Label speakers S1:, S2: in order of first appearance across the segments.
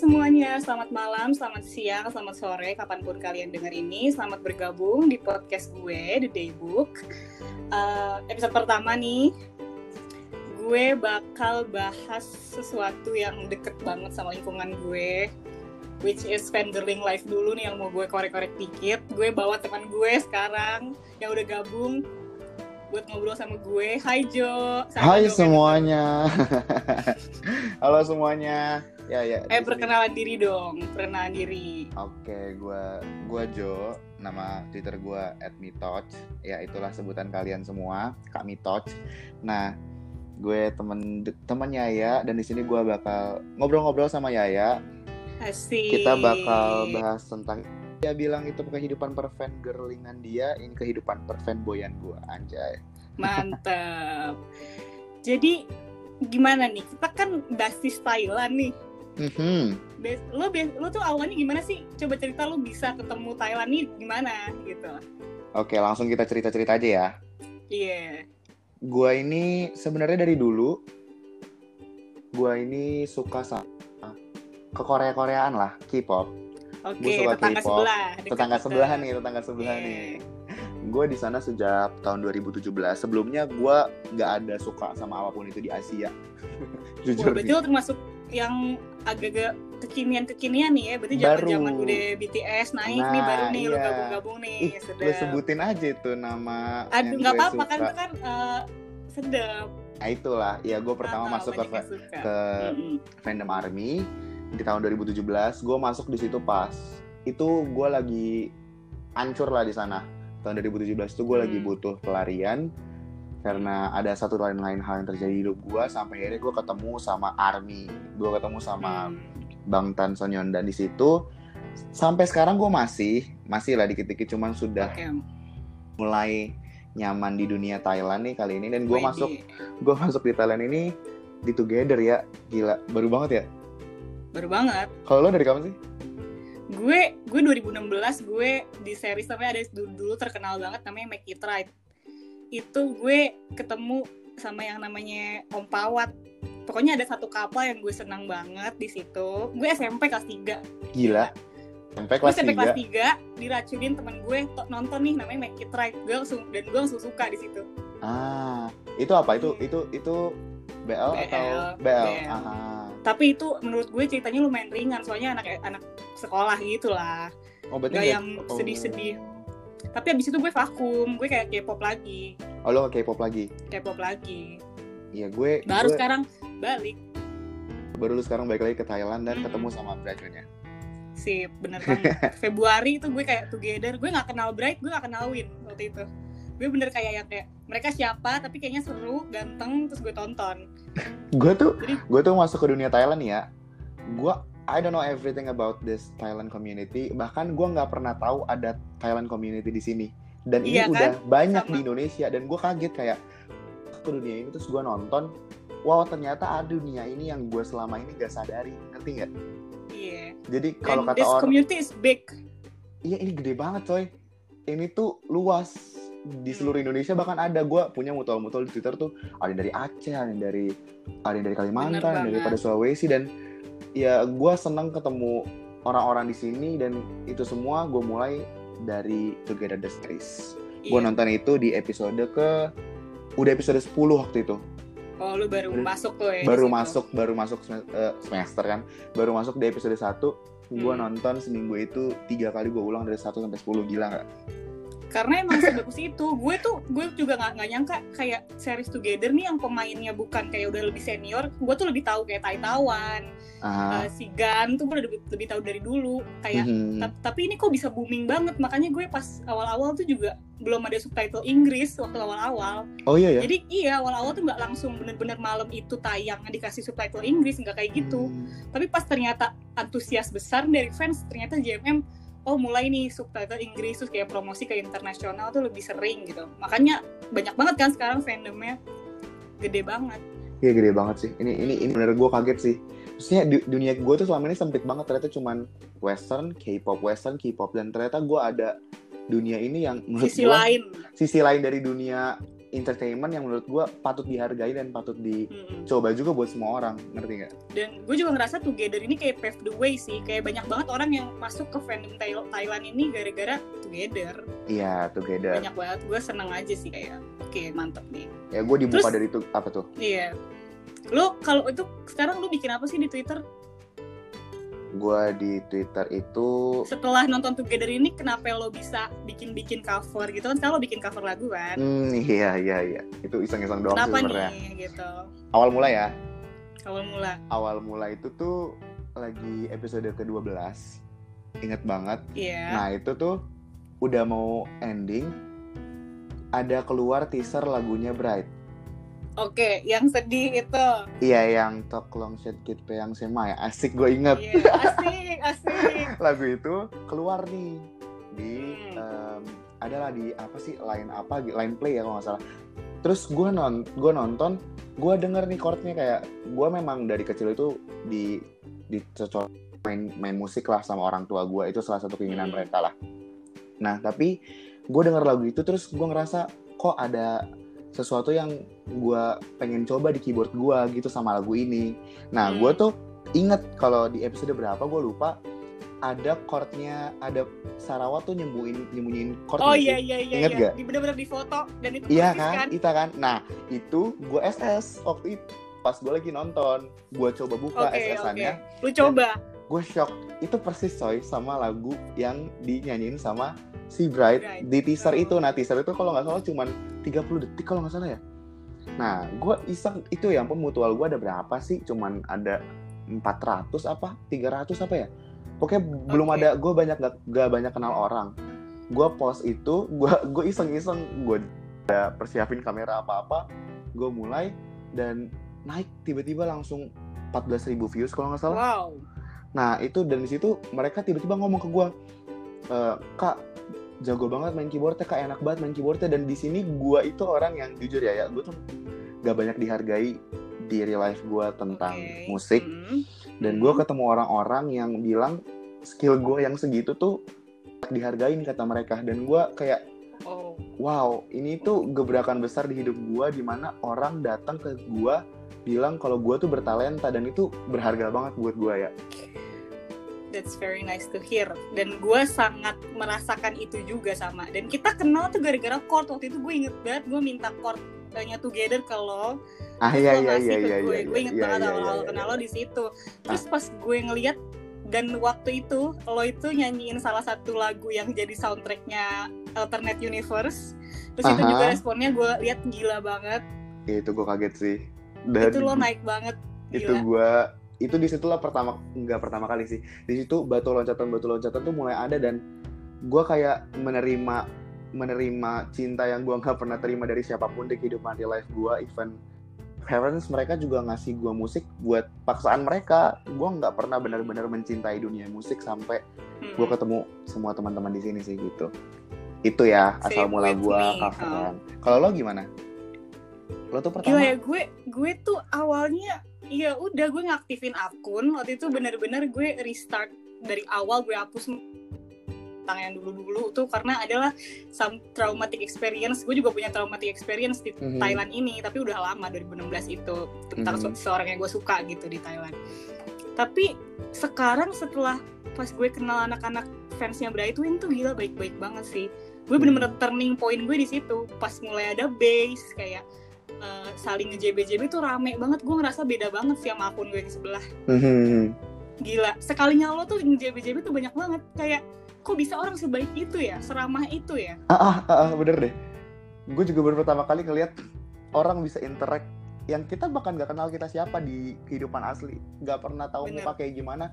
S1: semuanya, selamat malam, selamat siang, selamat sore, kapan pun kalian denger ini. Selamat bergabung di podcast gue, The Daybook. Uh, episode pertama nih, gue bakal bahas sesuatu yang deket banget sama lingkungan gue, which is Vanderling Life dulu nih yang mau gue korek-korek dikit. Gue bawa teman gue sekarang yang udah gabung buat ngobrol sama gue. Hai Jo.
S2: Hai semuanya. Halo semuanya. Ya ya.
S1: Eh perkenalan diri dong, perkenalan diri.
S2: Oke, gue gue Jo. Nama Twitter gue @mitoch. Ya itulah sebutan kalian semua, Kak Mitoch. Nah, gue temen temen Yaya dan di sini gue bakal ngobrol-ngobrol sama Yaya.
S1: Asik.
S2: Kita bakal bahas tentang dia bilang itu kehidupan perfan girlingan dia ini kehidupan perfan boyan gue anjay
S1: mantap jadi gimana nih kita kan basis Thailand nih
S2: mm-hmm.
S1: lo lo tuh awalnya gimana sih coba cerita lo bisa ketemu Thailand nih gimana gitu
S2: oke langsung kita cerita cerita aja ya
S1: iya yeah.
S2: gue ini sebenarnya dari dulu gue ini suka sama ke Korea Koreaan lah K-pop
S1: Oke, okay, tetangga sebelah.
S2: Tetangga sebelah nih, tetangga sebelah yeah. nih. Gue di sana sejak tahun 2017. Sebelumnya gue nggak ada suka sama apa pun itu di Asia.
S1: Jujur. Wah, berarti lo termasuk yang agak-agak kekinian-kekinian nih ya. Berarti zaman-zaman udah BTS naik nah, nih baru nih iya. lo gabung-gabung nih.
S2: Ih, sedap. Lo sebutin aja tuh nama.
S1: Aduh, nggak apa-apa kan itu kan uh, sedap.
S2: Nah itulah, ya gue pertama nah, masuk ke, ke mm -hmm. fandom army di tahun 2017 gue masuk di situ pas itu gue lagi ancur lah di sana tahun 2017 itu gue hmm. lagi butuh pelarian karena ada satu lain lain hal yang terjadi di hidup gue sampai akhirnya gue ketemu sama Army. Gue ketemu sama hmm. Bang Tan Sonyon dan di situ. Sampai sekarang gue masih masih lah dikit-dikit cuman sudah okay. mulai nyaman di dunia Thailand nih kali ini. Dan gue masuk gue masuk di Thailand ini di Together ya. Gila baru banget ya?
S1: Baru banget.
S2: Kalau lo dari kapan sih?
S1: Gue gue 2016 gue di series namanya ada dulu, dulu terkenal banget namanya Make It Right itu gue ketemu sama yang namanya Om Pawat. Pokoknya ada satu kapal yang gue senang banget di situ. Gue SMP kelas 3
S2: gila. SMP kelas
S1: gue SMP kelas 3 diracunin temen gue nonton nih namanya Make It Right. Gue langsung dan gue langsung suka di situ.
S2: Ah itu apa? Itu itu itu BL, BL atau BL, BL. Aha.
S1: Tapi itu menurut gue ceritanya lumayan ringan soalnya anak anak sekolah gitu lah. Oh, gak yang oh. Tapi abis itu gue vakum gue kayak K-pop lagi.
S2: Oh lo K-pop lagi?
S1: K-pop lagi.
S2: Iya gue
S1: baru
S2: gue...
S1: sekarang balik.
S2: Baru lu sekarang balik lagi ke Thailand dan hmm. ketemu sama Bright-nya.
S1: Sip bener banget. Februari itu gue kayak together. Gue gak kenal Bright gue gak kenal Win waktu itu. Gue bener kayak yang kayak mereka siapa tapi kayaknya seru ganteng terus gue tonton.
S2: Gue tuh gue tuh masuk ke dunia Thailand ya. Gue I don't know everything about this Thailand community. Bahkan gue nggak pernah tahu ada Thailand community di sini. Dan iya, ini kan? udah banyak Sama. di Indonesia. Dan gue kaget kayak ke dunia ini terus gue nonton wow ternyata ada dunia ini yang gue selama ini gak sadari. Ngerti nggak?
S1: Iya. Yeah.
S2: jadi kalau kata
S1: this
S2: orang
S1: community is big.
S2: Iya ini gede banget coy. Ini tuh luas di seluruh Indonesia. Bahkan ada gue punya mutual-mutual di Twitter tuh ada yang dari Aceh, ada yang dari ada yang dari Kalimantan, ada dari pada Sulawesi dan ya gue seneng ketemu orang-orang di sini dan itu semua gue mulai dari Together the Series. Iya. Gue nonton itu di episode ke udah episode 10 waktu itu.
S1: Oh, lu baru hmm. masuk tuh ya.
S2: Baru masuk, baru masuk eh, semester kan. Baru masuk di episode 1. Gue hmm. nonton seminggu itu tiga kali gue ulang dari 1 sampai 10 gila gak?
S1: Karena emang sebagus itu. Gue tuh gue juga nggak nggak nyangka kayak series together nih yang pemainnya bukan kayak udah lebih senior gue tuh lebih tahu kayak Taitawan uh, si Gan tuh gue udah lebih, lebih tahu dari dulu. Kayak mm-hmm. tapi ini kok bisa booming banget. Makanya gue pas awal-awal tuh juga belum ada subtitle Inggris waktu awal-awal.
S2: Oh iya ya?
S1: Jadi iya awal-awal tuh nggak langsung bener-bener malam itu tayang dikasih subtitle Inggris nggak kayak gitu. Mm. tapi pas ternyata antusias besar dari fans ternyata JMM oh mulai nih subtitle Inggris terus kayak promosi ke internasional tuh lebih sering gitu. Makanya banyak banget kan sekarang fandomnya. Gede banget.
S2: Iya gede banget sih. Ini ini ini bener gue kaget sih. Maksudnya di, dunia gue tuh selama ini sempit banget. Ternyata cuman western K-pop western K-pop dan ternyata gue ada dunia ini yang
S1: menurut sisi gua, lain.
S2: sisi lain dari dunia entertainment yang menurut gue patut dihargai dan patut dicoba juga buat semua orang ngerti nggak?
S1: Dan gue juga ngerasa Together ini kayak pave the way sih kayak banyak banget orang yang masuk ke fandom Thailand ini gara-gara Together.
S2: Iya Together.
S1: Banyak banget gue seneng aja sih kayak oke okay, mantep nih.
S2: Ya gue dibuka Terus, dari itu apa tuh?
S1: Iya. Lo kalau itu sekarang lo bikin apa sih di Twitter?
S2: Gue di Twitter itu
S1: setelah nonton Together ini kenapa lo bisa bikin-bikin cover gitu? Kan kalau bikin cover lagu kan?
S2: Hmm, iya iya iya. Itu iseng-iseng doang
S1: kenapa
S2: sebenarnya.
S1: nih gitu?
S2: Awal mula ya?
S1: Awal mula.
S2: Awal mula itu tuh lagi episode ke-12 inget banget.
S1: Yeah.
S2: nah itu tuh udah mau ending ada keluar teaser lagunya Bright
S1: Oke, yang sedih itu.
S2: Iya, yang Talk Long Shot Kid yang Sema ya. Asik gue inget.
S1: Iya, asik, asik.
S2: Lagu itu keluar nih di hmm. um, adalah di apa sih line apa line play ya kalau nggak salah. Terus gue non gue nonton, gue denger nih chordnya kayak gue memang dari kecil itu di di cocok main main musik lah sama orang tua gue itu salah satu keinginan hmm. mereka lah. Nah tapi gue denger lagu itu terus gue ngerasa kok ada sesuatu yang gue pengen coba di keyboard gue gitu sama lagu ini. Nah, hmm. gue tuh inget kalau di episode berapa gue lupa ada chordnya ada Sarawak tuh nyembuhin nyembunyiin chord
S1: oh iya iya iya
S2: inget
S1: iya. gak? bener-bener di foto dan itu
S2: iya kan? kan itu kan nah itu gue SS waktu itu pas gue lagi nonton gue coba buka okay, SS-annya
S1: okay. lu coba
S2: gue shock itu persis coy sama lagu yang dinyanyiin sama si Bright right. di teaser itu. Nah teaser itu kalau nggak salah cuma 30 detik kalau nggak salah ya. Nah gue iseng itu ya ampun mutual gue ada berapa sih? Cuman ada 400 apa? 300 apa ya? Pokoknya okay. belum ada gue banyak gak, gak banyak kenal orang. Gue post itu, gue gue iseng-iseng gue ada persiapin kamera apa-apa, gue mulai dan naik tiba-tiba langsung 14.000 views kalau nggak salah.
S1: Wow.
S2: Nah itu dan di situ mereka tiba-tiba ngomong ke gue, e, kak jago banget main keyboardnya kak enak banget main keyboardnya dan di sini gue itu orang yang jujur ya ya gue tuh gak banyak dihargai di real life gue tentang okay. musik mm. dan gue ketemu orang-orang yang bilang skill gue yang segitu tuh dihargain kata mereka dan gue kayak oh. wow ini tuh gebrakan besar di hidup gue di mana orang datang ke gue bilang kalau gue tuh bertalenta dan itu berharga banget buat gue ya.
S1: That's very nice to hear. Dan gue sangat merasakan itu juga sama. Dan kita kenal tuh gara-gara chord. Waktu itu gue inget banget gue minta chordnya together ke lo.
S2: Ah iya iya iya iya
S1: gue iya, gue inget iya, banget iya, awal-awal iya, kenal lo di situ. Terus pas gue ngeliat dan waktu itu lo itu nyanyiin salah satu lagu yang jadi soundtracknya alternate universe. Terus Aha. itu juga responnya gue lihat gila banget.
S2: Itu gue kaget sih
S1: dan itu lo naik banget
S2: gila. itu gue itu di situlah pertama nggak pertama kali sih. Di situ batu loncatan batu loncatan tuh mulai ada dan gue kayak menerima menerima cinta yang gue nggak pernah terima dari siapa pun di kehidupan real life gue even parents mereka juga ngasih gue musik buat paksaan mereka. Gue nggak pernah benar-benar mencintai dunia musik sampai gue hmm. ketemu semua teman-teman di sini sih gitu. Itu ya asal mula gue coveran kalau lo gimana lo tuh pertama.
S1: Gila ya gue gue tuh awalnya iya udah gue ngaktifin akun. Waktu itu bener-bener gue restart dari awal gue hapus tentang yang dulu-dulu tuh. Karena adalah some traumatic experience. Gue juga punya traumatic experience di mm-hmm. Thailand ini tapi udah lama 2016 itu. Tentang mm-hmm. seorang yang gue suka gitu di Thailand. Tapi sekarang setelah pas gue kenal anak-anak fansnya Bright Twin tuh gila baik-baik banget sih. Gue bener-bener turning point gue di situ. Pas mulai ada bass kayak uh, saling nge-JB-JB tuh rame banget. Gue ngerasa beda banget sih sama akun gue yang sebelah. Mm-hmm. gila sekalinya lo tuh nge-JB-JB tuh banyak banget. Kayak kok bisa orang sebaik itu ya? Seramah itu ya?
S2: Ah ah, ah bener deh. Gue juga baru pertama kali ngeliat orang bisa interact yang kita bahkan gak kenal kita siapa di kehidupan asli. Gak pernah tahu muka kayak gimana.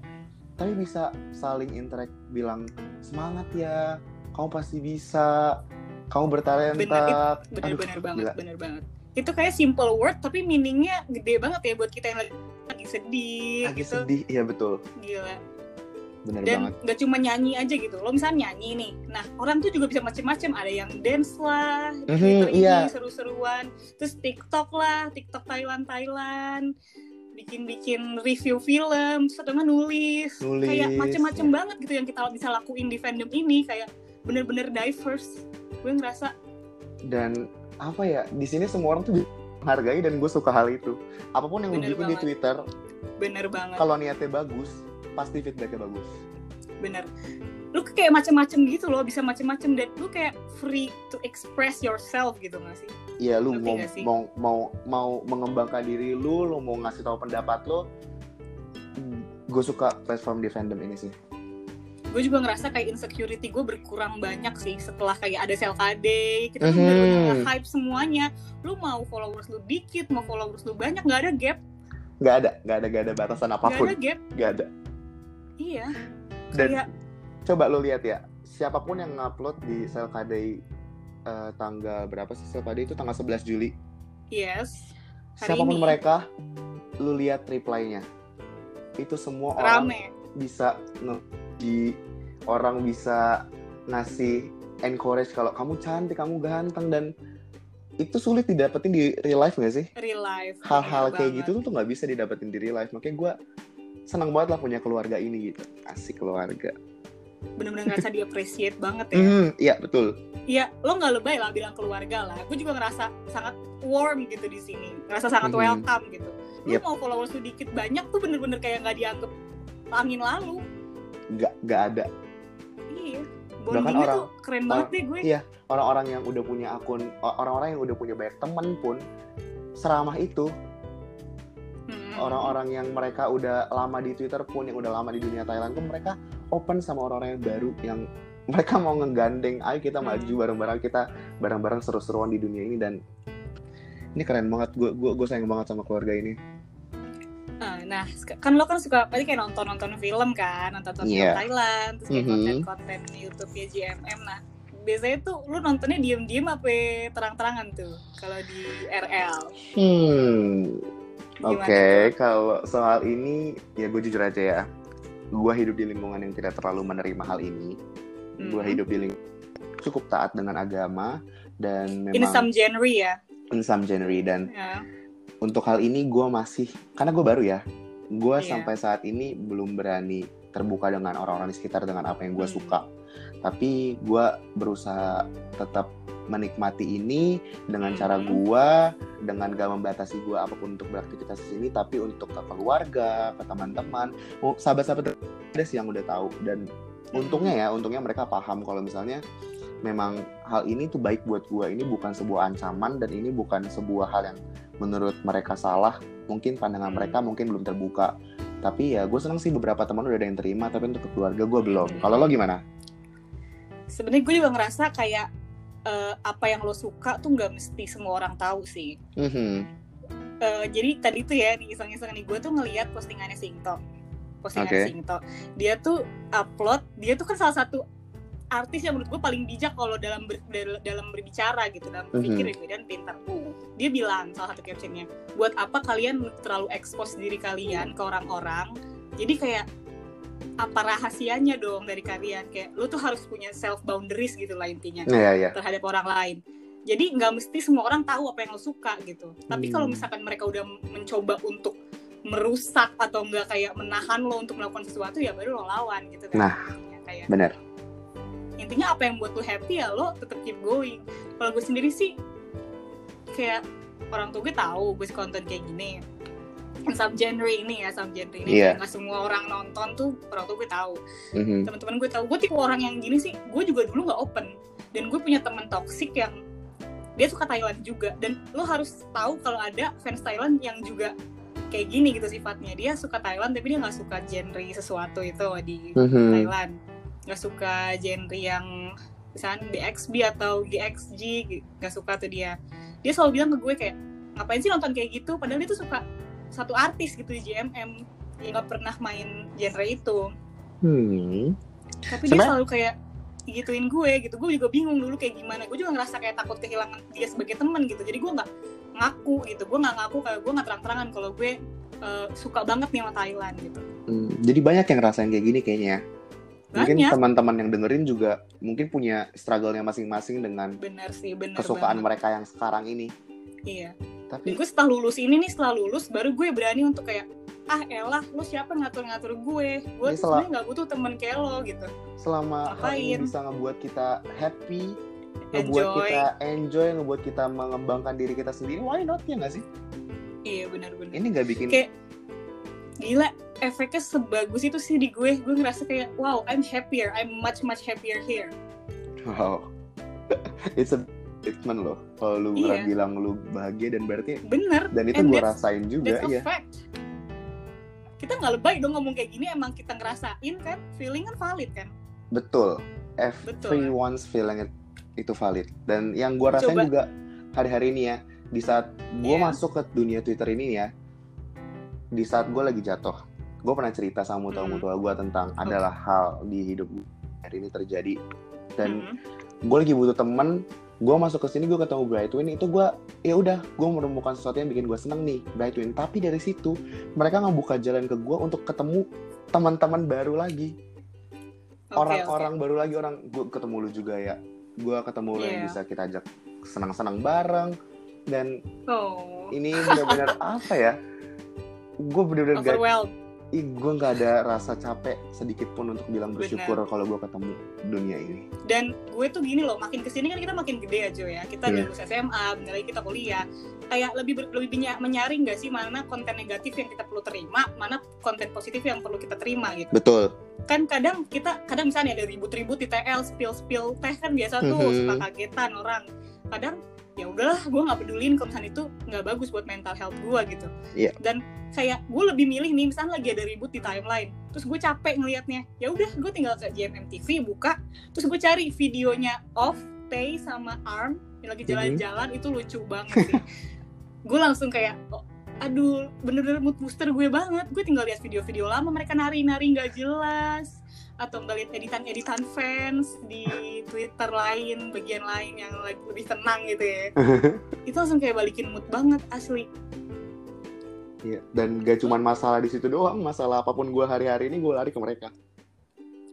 S2: Tapi bisa saling interact bilang semangat ya kamu pasti bisa. Kamu bertalenta.
S1: Bener, bener, Aduh, bener banget gila. bener banget itu kayak simple word tapi meaningnya gede banget ya buat kita yang lagi, sedih
S2: lagi gitu. sedih iya betul.
S1: Gila.
S2: Bener
S1: dan
S2: banget.
S1: gak cuma nyanyi aja gitu. Lo misalnya nyanyi nih nah orang tuh juga bisa macem-macem. Ada yang dance lah mm-hmm, iya. seru-seruan. Terus TikTok lah TikTok Thailand Thailand bikin-bikin review film setengah nulis, nulis. Kayak macem-macem ya. banget gitu yang kita bisa lakuin di fandom ini. Kayak bener-bener diverse. Gue ngerasa
S2: dan apa ya di sini semua orang tuh menghargai dan gue suka hal itu. Apa pun yang bener lu bikin di Twitter
S1: bener banget.
S2: kalau niatnya bagus pasti feedbacknya bagus.
S1: Bener. Lu kayak macem-macem gitu loh bisa macem-macem dan lu kayak free to express yourself gitu gak sih?
S2: Iya lu mau, mau mau mau mengembangkan diri lu lu mau ngasih tahu pendapat lu gue suka platform di fandom ini sih
S1: gue juga ngerasa kayak insecurity gue berkurang banyak sih setelah kayak ada selkade kita tuh mm-hmm. hype semuanya. Lu mau followers lu dikit mau followers lu banyak nggak ada gap.
S2: Nggak ada nggak ada nggak ada batasan apa pun.
S1: nggak ada gap.
S2: Nggak ada.
S1: Iya.
S2: Dan kayak... coba lu lihat ya siapa pun yang ngupload di selkade uh, tanggal berapa sih selkade itu? Tanggal 11 Juli.
S1: Yes.
S2: Hari siapa pun ini. mereka lu lihat reply-nya. Itu semua orang
S1: Rame.
S2: bisa di orang bisa ngasih encourage kalau kamu cantik, kamu ganteng dan itu sulit didapetin di real life gak sih?
S1: Real life.
S2: Hal-hal kayak banget. gitu tuh nggak bisa didapetin di real life. Makanya gue senang banget lah punya keluarga ini gitu. Asik keluarga.
S1: Bener-bener ngerasa di appreciate banget ya.
S2: Mm, iya betul.
S1: Iya, lo nggak lebay lah bilang keluarga lah. Gue juga ngerasa sangat warm gitu di sini. Ngerasa sangat mm -hmm. welcome gitu. Lo yep. mau followers sedikit banyak tuh bener-bener kayak nggak dianggap angin lalu
S2: nggak nggak ada.
S1: Iya bahkan orang tuh keren banget deh gue.
S2: iya orang-orang yang udah punya akun orang-orang yang udah punya banyak temen pun seramah itu. Hmm. orang-orang yang mereka udah lama di Twitter pun yang udah lama di dunia Thailand pun mereka open sama orang-orang yang baru yang mereka mau ngegandeng ayo kita hmm. maju bareng-bareng kita bareng-bareng seru-seruan di dunia ini. Dan ini keren banget gue gue gue sayang banget sama keluarga ini
S1: nah, kan lo kan suka pasti kayak nonton-nonton film kan, nonton-nonton yeah. film Thailand, terus kayak mm-hmm. konten-konten YouTube ya GMM. Nah, biasanya tuh lu nontonnya diem-diem apa terang-terangan tuh kalau di RL?
S2: Hmm. Oke, okay. kalau soal ini ya gue jujur aja ya. Gue hidup di lingkungan yang tidak terlalu menerima hal ini. Hmm. Gue hidup di lingkungan cukup taat dengan agama dan memang
S1: in some genre ya.
S2: In some genre dan yeah untuk hal ini gue masih karena gue baru ya gue yeah. sampai saat ini belum berani terbuka dengan orang-orang di sekitar dengan apa yang gue hmm. suka tapi gue berusaha tetap menikmati ini dengan hmm. cara gue dengan gak membatasi gue apa pun untuk beraktivitas di sini tapi untuk ke keluarga ke teman-teman sahabat-sahabat ada sih yang udah tahu dan hmm. untungnya ya untungnya mereka paham kalau misalnya memang hal ini tuh baik buat gue ini bukan sebuah ancaman dan ini bukan sebuah hal yang menurut mereka salah mungkin pandangan hmm. mereka mungkin belum terbuka tapi ya gue seneng sih beberapa teman udah ada yang terima tapi untuk keluarga gue belum hmm. kalau lo gimana
S1: sebenarnya gue juga ngerasa kayak uh, apa yang lo suka tuh nggak mesti semua orang tahu sih mm-hmm. uh, jadi tadi tuh ya di iseng-iseng nih gue tuh ngeliat postingannya Singto postingan okay. Singto dia tuh upload dia tuh kan salah satu artis yang menurut gue paling bijak kalau dalam ber, dalam berbicara gitu dalam berpikir mm-hmm. dan pintar tuh dia bilang salah satu captionnya buat apa kalian terlalu expose diri kalian ke orang-orang jadi kayak apa rahasianya dong dari kalian kayak lu tuh harus punya self boundaries gitu lah intinya
S2: yeah, yeah.
S1: terhadap orang lain jadi nggak mesti semua orang tahu apa yang lo suka gitu tapi kalau hmm. misalkan mereka udah mencoba untuk merusak atau enggak kayak menahan lo untuk melakukan sesuatu ya baru lo lawan gitu
S2: kan nah kayak benar
S1: intinya apa yang buat lo happy ya lo tetap keep going. Kalau gue sendiri sih kayak orang tua gue tahu gue konten kayak gini. Sub genre ini ya sub genre ini. Yeah. nggak semua orang nonton tuh orang tua gue tahu. Mm-hmm. teman-teman gue tahu. Gue tipe orang yang gini sih gue juga dulu nggak open. Dan gue punya teman toxic yang dia suka Thailand juga. Dan lo harus tahu kalau ada fans Thailand yang juga kayak gini gitu sifatnya. Dia suka Thailand tapi dia nggak suka genre sesuatu itu di mm-hmm. Thailand nggak suka genre yang misalnya BXB atau GXG nggak suka tuh dia. Dia selalu bilang ke gue kayak ngapain sih nonton kayak gitu? Padahal dia tuh suka satu artis gitu di JMM yang nggak pernah main genre itu. Hmm. tapi dia selalu kayak gituin gue gitu. Gue juga bingung dulu kayak gimana. Gue juga ngerasa kayak takut kehilangan dia sebagai teman gitu. Jadi gue nggak ngaku gitu. Gue nggak ngaku kayak gue nggak terang-terangan kalau gue uh, suka banget nih sama Thailand gitu.
S2: Hmm, jadi banyak yang ngerasain kayak gini kayaknya mungkin teman-teman yang dengerin juga mungkin punya struggle-nya masing-masing dengan
S1: bener sih, bener
S2: kesukaan banget. mereka yang sekarang ini.
S1: Iya. Tapi gue setelah lulus ini nih setelah lulus baru gue berani untuk kayak ah elah lu siapa ngatur-ngatur gue? Gue sebenarnya nggak butuh temen kayak lo gitu.
S2: Selama hal ini bisa ngebuat kita happy ngebuat kita enjoy ngebuat kita mengembangkan diri kita sendiri why not ya nggak sih?
S1: Iya benar-benar
S2: ini nggak bikin
S1: kayak gila efeknya sebagus itu sih di gue. Gue ngerasa kayak wow I'm happier. I'm much much happier here.
S2: Wow. It's a statement loh. Kalau lu iya. bilang lu bahagia dan berarti
S1: bener.
S2: dan itu gue rasain juga
S1: ya kita nggak lebay dong ngomong kayak gini. Emang kita ngerasain kan? Feeling kan valid kan?
S2: Betul. Everyone's Betul. feeling it, itu valid. Dan yang gue rasain Coba. juga hari-hari ini ya di saat gue yeah. masuk ke dunia Twitter ini ya di saat gue lagi jatuh gue pernah cerita sama mutua-mutua hmm. gue tentang okay. adalah hal di hidup gue hari ini terjadi dan hmm. gue lagi butuh temen gue masuk ke sini gue ketemu Brightwin itu gue ya udah gue menemukan sesuatu yang bikin gue seneng nih Brightwin tapi dari situ mereka ngebuka jalan ke gue untuk ketemu teman-teman baru lagi orang-orang okay, okay. baru lagi orang gue ketemu lu juga ya gue ketemu yeah. lu yang iya. bisa kita ajak senang-senang bareng dan oh. ini benar-benar apa ya gue benar-benar ih gue nggak ada rasa capek sedikit pun untuk bilang bersyukur kalau gue ketemu dunia ini.
S1: Dan gue tuh gini loh makin ke sini kan kita makin gede aja ya. Kita yeah. lulus SMA bentar lagi kita kuliah. Kayak lebih ber, lebih menyaring gak sih mana konten negatif yang kita perlu terima mana konten positif yang perlu kita terima gitu.
S2: Betul.
S1: Kan kadang kita kadang misalnya ada ribut-ribut di TL spill spill teh kan biasa tuh mm -hmm. suka kagetan orang. Kadang ya udahlah gue nggak pedulin kalau misalnya itu nggak bagus buat mental health gue gitu
S2: yeah.
S1: dan kayak gue lebih milih nih misalnya lagi ada ribut di timeline terus gue capek ngelihatnya ya udah gue tinggal ke GMM TV buka terus gue cari videonya off Tay sama Arm yang lagi mhm. jalan-jalan mm -hmm. itu lucu banget sih gue langsung kayak oh, aduh bener-bener mood booster gue banget gue tinggal lihat video-video lama mereka nari-nari nggak jelas atau ngeliat editan-editan fans di Twitter lain, bagian lain yang lebih tenang gitu ya. itu langsung kayak balikin mood banget asli.
S2: Iya, dan gak cuma masalah di situ doang, masalah apa pun gue hari-hari ini gue lari ke mereka.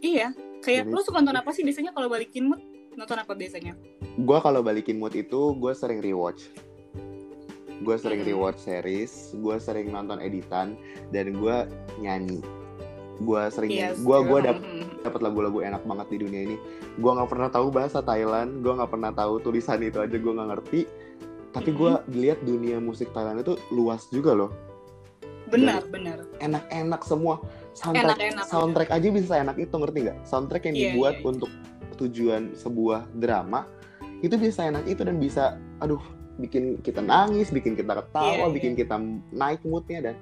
S1: Iya, kayak Jadi, lo suka nonton apa sih biasanya kalau balikin mood? Nonton apa biasanya?
S2: Gue kalau balikin mood itu gue sering rewatch. Gue sering hmm. rewatch series, gue sering nonton editan, dan gue nyanyi gue sering yes, gue gue dapet dapat lagu-lagu enak banget di dunia ini. Gue nggak pernah tahu bahasa Thailand gue nggak pernah tahu tulisan itu aja gue nggak ngerti. Tapi gue lihat dunia musik Thailand itu luas juga loh.
S1: Benar Dan benar.
S2: enak-enak semua. Soundtrack enak, enak, soundtrack aja bisa enak itu ngerti nggak? Soundtrack yang yeah, dibuat yeah, yeah. untuk tujuan sebuah drama itu bisa enak itu dan bisa aduh bikin kita nangis bikin kita ketawa yeah, bikin yeah. kita naik moodnya dan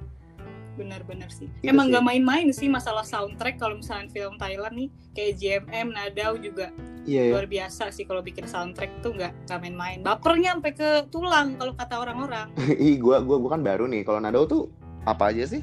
S1: benar-benar sih. Itu Emang nggak main-main sih masalah soundtrack kalau misalnya film Thailand nih kayak JMM, Nadao juga iya, iya. luar biasa sih kalau bikin soundtrack tuh nggak nggak main-main. Bapernya sampai ke tulang kalau kata orang-orang.
S2: Ih, gua gua gua kan baru nih. Kalau Nadao tuh apa aja sih?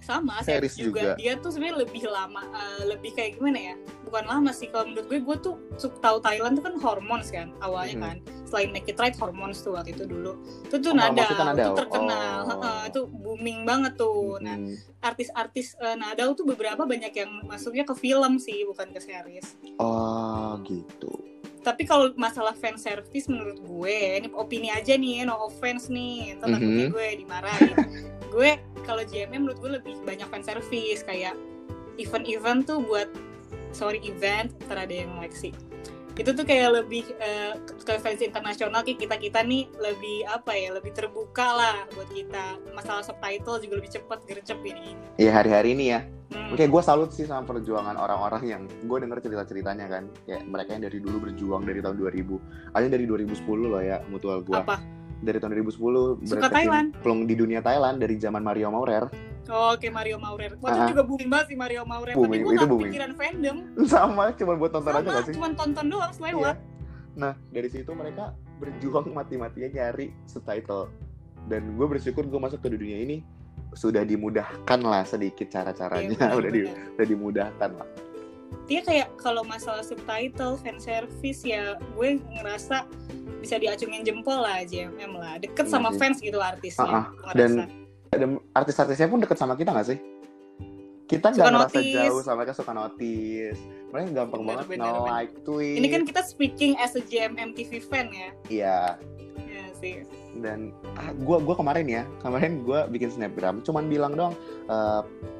S1: sama series juga. juga dia tuh sebenarnya lebih lama uh, lebih kayak gimana ya bukan lama sih kalau menurut gue gue tuh suka tahu Thailand tuh kan hormons kan awalnya hmm. kan selain Make It Right hormones tuh waktu itu dulu. Itu tuh oh, nada itu terkenal. Oh. uh, itu booming banget tuh. Nah, hmm. nah artis-artis uh, nada tuh beberapa banyak yang masuknya ke film sih bukan ke series.
S2: Oh gitu.
S1: Tapi kalau masalah fan service menurut gue ini opini aja nih no offense nih ntar mm -hmm. gue dimarahin. Gue kalau JMM menurut gue lebih banyak fan service kayak event-event tuh buat sorry event ntar ada yang seleksi itu tuh kayak lebih uh, ke fans internasional kayak kita kita nih lebih apa ya lebih terbuka lah buat kita. Masalah subtitle juga lebih cepat gercep ini.
S2: Iya hari-hari ini ya. Hmm. Oke, gue salut sih sama perjuangan orang-orang yang gue denger cerita-ceritanya kan. Kayak mereka yang dari dulu berjuang dari tahun 2000 ada dari 2010 loh ya mutual gue
S1: apa
S2: dari tahun 2010 Suka Thailand? plong di dunia Thailand dari zaman Mario Maurer.
S1: Oh, oke okay, Mario Maurer. Waktu uh, juga booming banget sih Mario Maurer. Booming, tapi gue gak pikiran fandom.
S2: Sama cuma buat tonton Sama, aja gak sih?
S1: cuma tonton doang selewat. Iya.
S2: nah dari situ mereka berjuang mati-matinya nyari subtitle dan gue bersyukur gue masuk ke dunia ini sudah dimudahkan lah sedikit cara-caranya. Iya, udah, di, udah dimudahkan lah
S1: dia kayak kalau masalah subtitle fan service ya gue ngerasa bisa diacungin jempol lah JMM lah. Deket iya sama fans gitu artisnya uh
S2: -uh. dan, dan artis-artisnya pun deket sama kita gak sih? Kita nggak ngerasa notice. jauh sama mereka suka notice. Mereka gampang bener, banget bener, no like tweet.
S1: Ini kan kita speaking as a JMM TV fan ya.
S2: Iya
S1: iya sih.
S2: Dan ah, gua gua kemarin ya kemarin gue bikin snapgram cuman bilang dong e,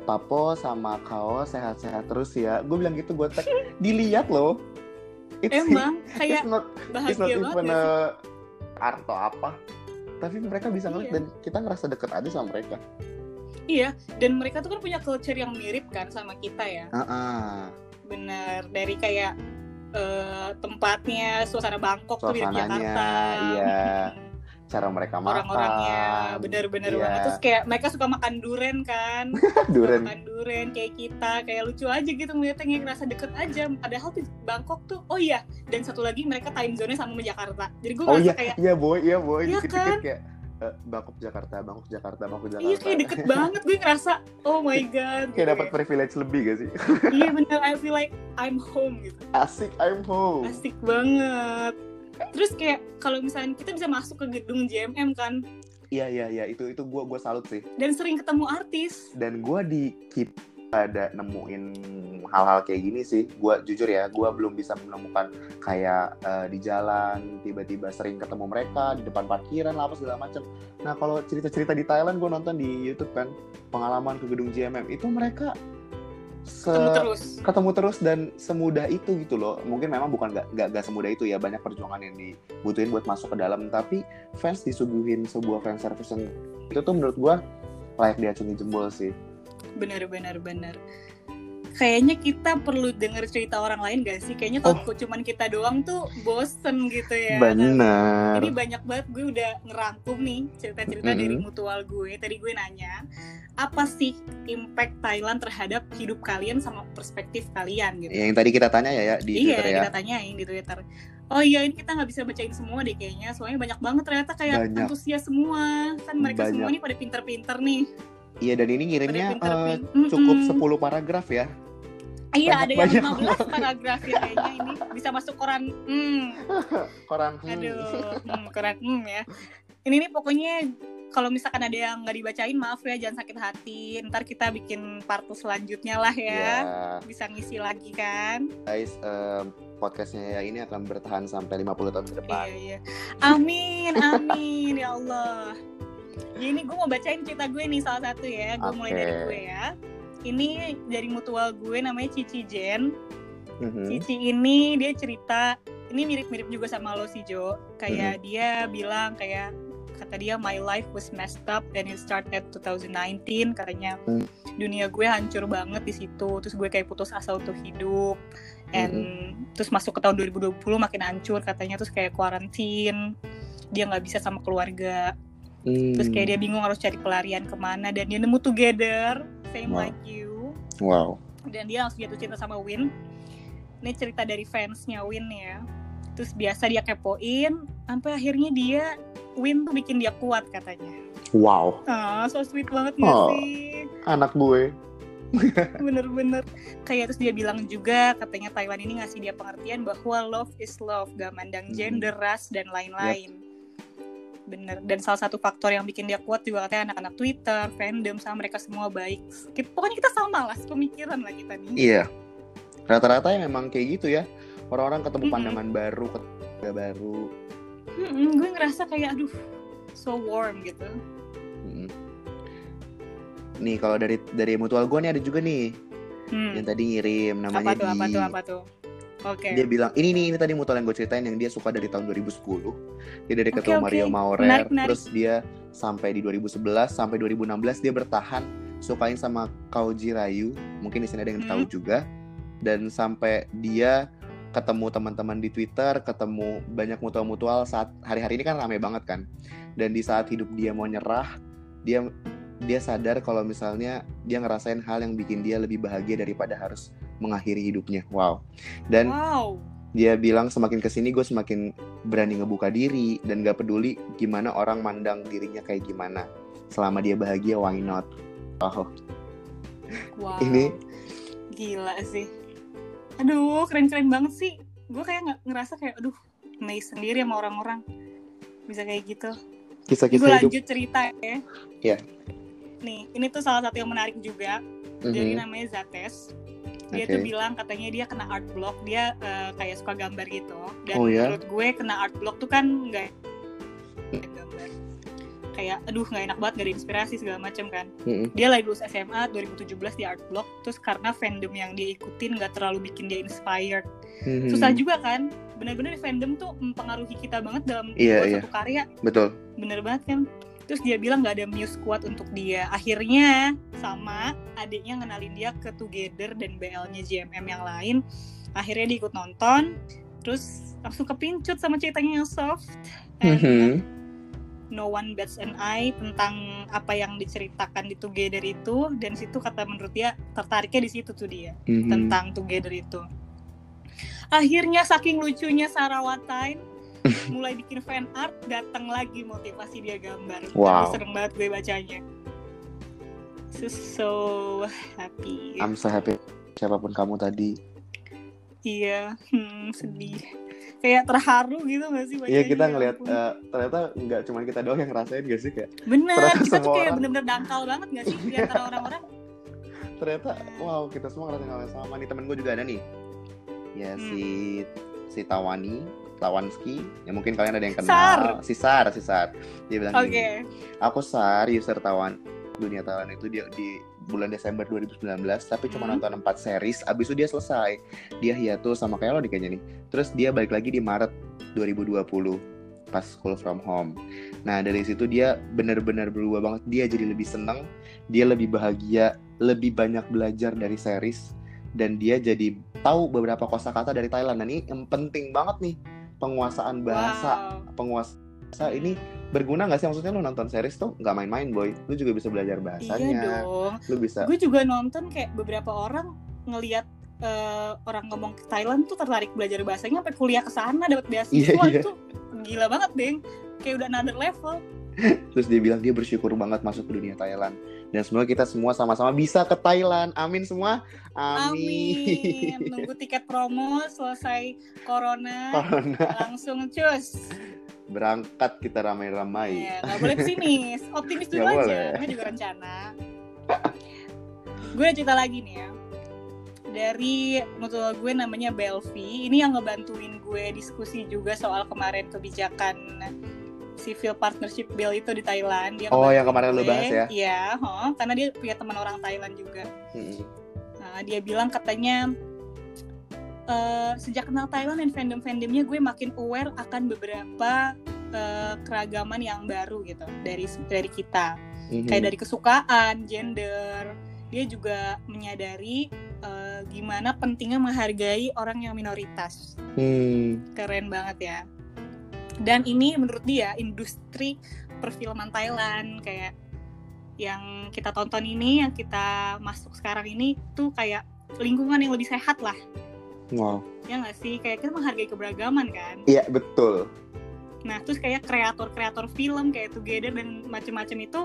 S2: Papo sama Kao sehat-sehat terus ya. Gue bilang gitu gue tag dilihat loh. It's,
S1: emang? Kayak
S2: it's not,
S1: bahagia
S2: it's not
S1: banget
S2: even
S1: gak
S2: a art atau apa. Tapi mereka bisa ngeliat
S1: Iya.
S2: dan kita ngerasa deket aja sama mereka.
S1: Iya dan mereka tuh kan punya culture yang mirip kan sama kita ya.
S2: Ah ah.
S1: bener dari kayak eh, tempatnya suasana Bangkok tuh mirip
S2: Suasananya,
S1: Jakarta.
S2: iya. Cara mereka makan.
S1: orang-orangnya bener-bener
S2: Iya.
S1: banget. Terus kayak mereka suka makan duren kan?
S2: Duren
S1: makan duren kayak kita kayak lucu aja gitu ngeliatnya kayak ngerasa deket aja. Padahal di Bangkok tuh oh iya. Dan satu lagi mereka time zone-nya sama sama Jakarta. Jadi gue
S2: oh
S1: ngerasa
S2: iya
S1: kayak
S2: iya boy iya boy.
S1: Iya kan?
S2: kayak eh, Bangkok Jakarta Bangkok Jakarta Bangkok Jakarta.
S1: Iya kayak deket banget. Gue ngerasa oh my god
S2: kayak
S1: gue.
S2: dapat privilege lebih gak sih?
S1: Iya bener. I feel like I'm home gitu.
S2: Asik I'm home.
S1: Asik banget terus kayak kalau misalnya kita bisa masuk ke gedung JMM kan?
S2: Iya iya iya. Itu itu gue gue salut sih.
S1: Dan sering ketemu artis.
S2: Dan gue di keep ada nemuin hal-hal kayak gini sih. Gue jujur ya gue belum bisa menemukan kayak eh, di jalan tiba-tiba sering ketemu mereka di depan parkiran lah apa segala macem. Nah kalau cerita-cerita di Thailand gue nonton di YouTube kan. Pengalaman ke gedung JMM itu mereka se
S1: ketemu terus.
S2: ketemu terus dan semudah itu gitu loh. Mungkin memang bukan gak, gak, gak semudah itu ya. Banyak perjuangan yang dibutuhin buat masuk ke dalam. Tapi fans disuguhin sebuah fan service yang itu tuh menurut gua layak diacungi jempol sih.
S1: Bener bener bener kayaknya kita perlu denger cerita orang lain gak sih? Kayaknya kalau cuman kita doang tuh bosen gitu ya.
S2: Benar.
S1: Ini banyak banget gue udah ngerangkum nih cerita-cerita
S2: Mhm.
S1: dari mutual gue. Tadi gue nanya apa sih impact Thailand terhadap hidup kalian sama perspektif kalian gitu?
S2: Yang tadi kita tanya ya, ya di
S1: iya
S2: Twitter ya.
S1: kita tanyain di Twitter. Oh iya ini kita nggak bisa bacain semua deh kayaknya. Soalnya banyak banget ternyata kayak
S2: Banyak.
S1: antusias semua. Kan mereka
S2: Banyak.
S1: semua ini pada pinter-pinter nih.
S2: Iya dan ini ngirimnya
S1: pinter pin-
S2: cukup
S1: Mm-mm.
S2: 10 paragraf ya
S1: iya ada yang
S2: banyak
S1: 15 paragraf ya kayaknya ini bisa masuk koran hmm
S2: koran hmm.
S1: aduh hmm, koran hmm ya ini nih pokoknya kalau misalkan ada yang nggak dibacain maaf ya jangan sakit hati ntar kita bikin part selanjutnya lah ya
S2: Ya,
S1: bisa ngisi lagi kan
S2: guys eh, podcastnya ya ini akan bertahan sampai 50 tahun ke depan
S1: Iya iya. Amin amin ya Allah. Jadi gue mau bacain cerita gue nih salah satu ya. Gue mulai
S2: Oke.
S1: dari gue ya. Ini dari mutual gue namanya Cici Jen.
S2: Mhm.
S1: Cici ini dia cerita ini mirip-mirip juga sama lo sih Jo. Kayak dia bilang kayak kata dia my life was messed up and it started at 2019 katanya
S2: Hmm.
S1: dunia gue hancur banget di situ. Terus gue kayak putus asa untuk hidup. And terus masuk ke tahun 2020 makin hancur katanya terus kayak kuarantin dia nggak bisa sama keluarga. Terus kayak dia bingung harus cari pelarian ke mana dan dia nemu together same
S2: Wow.
S1: like you.
S2: Wow.
S1: Dan dia langsung jatuh cinta sama Win. Ini cerita dari fansnya Win ya. Terus biasa dia kepoin sampai akhirnya dia Win tuh bikin dia kuat katanya.
S2: Wow.
S1: Ah so sweet banget gak
S2: Oh.
S1: sih?
S2: anak gue.
S1: Bener-bener. Kayak terus dia bilang juga katanya Taiwan ini ngasih dia pengertian bahwa love is love. Gak mandang
S2: Hmm.
S1: gender ras dan lain-lain bener dan salah satu faktor yang bikin dia kuat juga katanya anak-anak Twitter fandom sama mereka semua baik Kita- pokoknya kita sama lah pemikiran lah kita nih
S2: Iya. Rata-rata yang memang kayak gitu ya. Orang-orang ketemu
S1: Mm-mm.
S2: pandangan baru, ketemu baru.
S1: Mm-mm, gue ngerasa kayak aduh so warm gitu
S2: Mm. Nih kalau dari dari mutual gue nih ada juga nih
S1: Hmm.
S2: yang tadi ngirim
S1: apa
S2: namanya
S1: tuh
S2: di
S1: apa tuh apa tuh oke
S2: dia bilang ini nih ini tadi mutual yang gue ceritain yang dia suka dari tahun 2010 dia dari ketemu
S1: oke.
S2: Mario Maurer
S1: Menarik, menarik.
S2: terus dia sampai di 2011 sampai 2016 dia bertahan sukain sama Kauji Rayu mungkin di sini ada yang
S1: Hmm.
S2: tahu juga dan sampai dia ketemu teman-teman di Twitter ketemu banyak mutual-mutual saat hari-hari ini kan rame banget kan dan di saat hidup dia mau nyerah dia dia sadar kalau misalnya dia ngerasain hal yang bikin dia lebih bahagia daripada harus mengakhiri hidupnya. Wow. Dan
S1: wow.
S2: dia bilang semakin ke sini gue semakin berani ngebuka diri dan gak peduli gimana orang mandang dirinya kayak gimana. Selama dia bahagia why not? Oh
S1: wow.
S2: Ini-
S1: gila sih. Aduh keren-keren banget sih. Gue kayak nggak ngerasa kayak aduh amazed sendiri sama orang-orang. Bisa kayak gitu. Gue
S2: kisah-kisah hidup.
S1: lanjut cerita ya.
S2: Iya.
S1: nih ini tuh salah satu yang menarik juga. Jadi
S2: Mhm.
S1: namanya Zates dia
S2: Oke.
S1: tuh bilang katanya dia kena art block dia eh, kayak suka gambar gitu dan
S2: Oh, ya?
S1: menurut gue kena art block tuh kan nggak gambar kayak aduh nggak enak banget gak ada inspirasi segala macam kan mm-hmm. dia lagi lulus SMA 2017 di art block terus karena fandom yang dia ikutin nggak terlalu bikin dia inspired mm-hmm. susah juga kan benar-benar fandom tuh mempengaruhi kita banget dalam yeah, yeah. satu karya
S2: betul
S1: bener banget kan terus dia bilang nggak ada muse kuat untuk dia. Akhirnya sama adiknya ngenalin dia ke Together dan BL-nya JMM yang lain. Akhirnya dia ikut nonton. Terus langsung kepincut sama ceritanya yang soft. And mm-hmm No One Bats an Eye tentang apa yang diceritakan di Together itu. Dan situ kata menurut dia tertariknya di situ tuh dia mm-hmm. tentang Together itu. Akhirnya saking lucunya Sarah Watain mulai bikin fan art datang lagi motivasi dia gambar.
S2: Wow.
S1: Tapi seneng banget gue bacanya. So, so happy.
S2: I'm so happy. Siapa pun kamu tadi.
S1: Iya, hmm, sedih kayak terharu gitu gak sih
S2: Iya kita ngelihat uh, ternyata nggak cuma kita doang yang ngerasain gak sih kayak
S1: bener kita tuh kayak bener-bener dangkal banget gak sih di antara orang-orang
S2: ternyata wow kita semua ngerasain hal yang sama nih temen gue juga ada nih ya hmm. si si Tawani Tawanski ya mungkin kalian ada yang kenal.
S1: Sar.
S2: si Sar si Sar. Dia bilang
S1: okay. gini
S2: aku Sar user Tawan dunia Tawan itu dia di bulan Desember 2019 tapi cuma hmm. nonton 4 series abis itu dia selesai. Dia hiatus sama kayak lo nih kayaknya nih. Terus dia balik lagi di Maret 2020 pas School from Home. Nah dari situ dia bener-bener berubah banget. Dia jadi lebih seneng dia lebih bahagia lebih banyak belajar dari series dan dia jadi tahu beberapa kosakata dari Thailand. Dan ini yang penting banget nih penguasaan bahasa. Wow. penguasa ini berguna gak sih? Maksudnya lu nonton series tuh nggak main-main boy. Lu juga bisa belajar bahasanya.
S1: Iya dong.
S2: Lu bisa
S1: gue juga nonton kayak beberapa orang ngelihat uh, orang ngomong ke Thailand tuh tertarik belajar bahasanya sampai kuliah ke sana dapat beasiswa iya, iya. itu gila banget deh kayak udah another level
S2: terus dia bilang dia bersyukur banget masuk ke dunia Thailand dan semoga kita semua sama-sama bisa ke Thailand amin semua
S1: amin, amin. nunggu tiket promo selesai corona, corona. langsung cus
S2: berangkat kita ramai-ramai.
S1: Iya, gak boleh pesimis, optimis dulu gak aja. Boleh. Ini juga rencana. gue cerita lagi nih ya. Dari mutual gue namanya Belvi, ini yang ngebantuin gue diskusi juga soal kemarin kebijakan civil partnership bill itu di Thailand. Dia
S2: oh, yang kemarin lo bahas ya?
S1: Iya, huh, karena dia punya teman orang Thailand juga. Hmm. Nah, dia bilang katanya uh, sejak kenal Thailand dan fandom-fandomnya gue makin aware akan beberapa uh, keragaman yang baru gitu dari dari kita mm-hmm. kayak dari kesukaan gender dia juga menyadari uh, gimana pentingnya menghargai orang yang minoritas mm. keren banget ya dan ini menurut dia industri perfilman Thailand kayak yang kita tonton ini yang kita masuk sekarang ini tuh kayak lingkungan yang lebih sehat lah
S2: Wow.
S1: Ya nggak sih? Kayak kita menghargai keberagaman kan?
S2: Iya, betul.
S1: Nah, terus kayak kreator-kreator film kayak Together dan macam-macam itu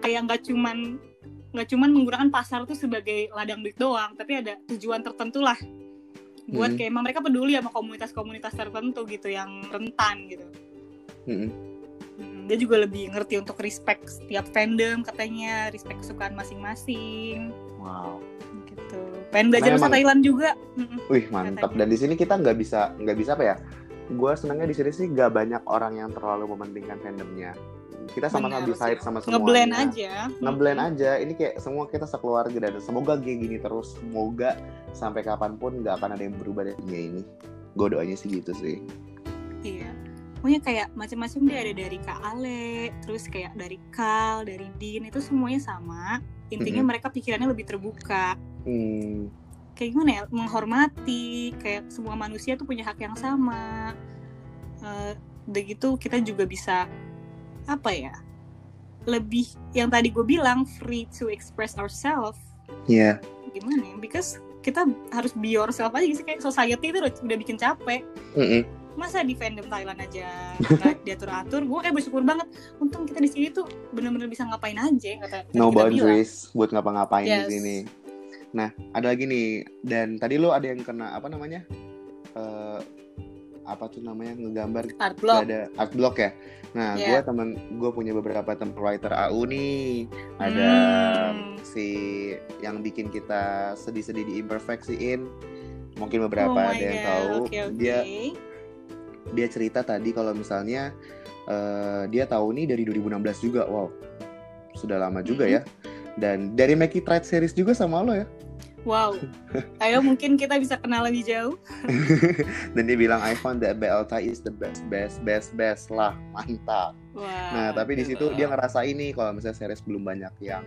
S1: kayak nggak cuman nggak cuman menggunakan pasar tuh sebagai ladang duit doang, tapi ada tujuan tertentu lah buat hmm. kayak emang mereka peduli sama komunitas-komunitas tertentu gitu yang rentan gitu. Hmm. hmm. Dia juga lebih ngerti untuk respect setiap fandom katanya, respect kesukaan masing-masing.
S2: Wow
S1: pengen belajar bahasa Thailand juga
S2: wih mantap dan di sini kita nggak bisa nggak bisa apa ya gue senangnya di sini sih nggak banyak orang yang terlalu mementingkan fandomnya kita sama-sama bisa hype sama semua
S1: ngeblend aja.
S2: Ngeblend hmm. aja. Ini kayak semua kita sekeluarga dan semoga kayak gini terus. Semoga sampai kapan pun nggak akan ada yang berubah dari dunia ini. Gue doanya sih gitu sih.
S1: Iya. Pokoknya kayak macam-macam dia ada dari Kak Ale, terus kayak dari Kal, dari Din. Itu semuanya sama. Intinya -hmm. mereka pikirannya lebih terbuka. Hmm. kayak gimana ya? Menghormati. Kayak semua manusia tuh punya hak yang sama. Uh, udah gitu kita juga bisa apa ya lebih yang tadi gue bilang free to express ourselves
S2: Iya.
S1: Yeah. Gimana ya? Because kita harus be yourself aja sih kayak society itu udah, udah bikin capek. Mm -hmm. Masa di fandom Thailand aja nggak diatur-atur? Gue kayak bersyukur banget. Untung kita di sini tuh bener-bener bisa ngapain aja. Kata,
S2: no boundaries buat ngapa-ngapain yes. di sini. Nah, ada lagi nih. Dan tadi lo ada yang kena apa namanya? Apa tuh namanya ngegambar
S1: art block.
S2: ada art block ya. Nah, yeah. gue temen gue punya beberapa temen writer AU nih. Ada hmm. si yang bikin kita sedih-sedih di imperfeksiin. Mungkin beberapa oh ada yang tahu. Okay, okay. Dia dia cerita tadi kalau misalnya uh, dia tahu nih dari 2016 juga wow sudah lama juga
S1: Mhm.
S2: ya dan dari It Right series juga sama lo ya
S1: Wow. Ayo mungkin kita bisa kenal lebih jauh.
S2: dan dia bilang I found that BLT is the best best best best lah mantap
S1: Wah.
S2: nah tapi di situ
S1: gitu.
S2: dia ngerasa ini kalau misalnya series belum banyak yang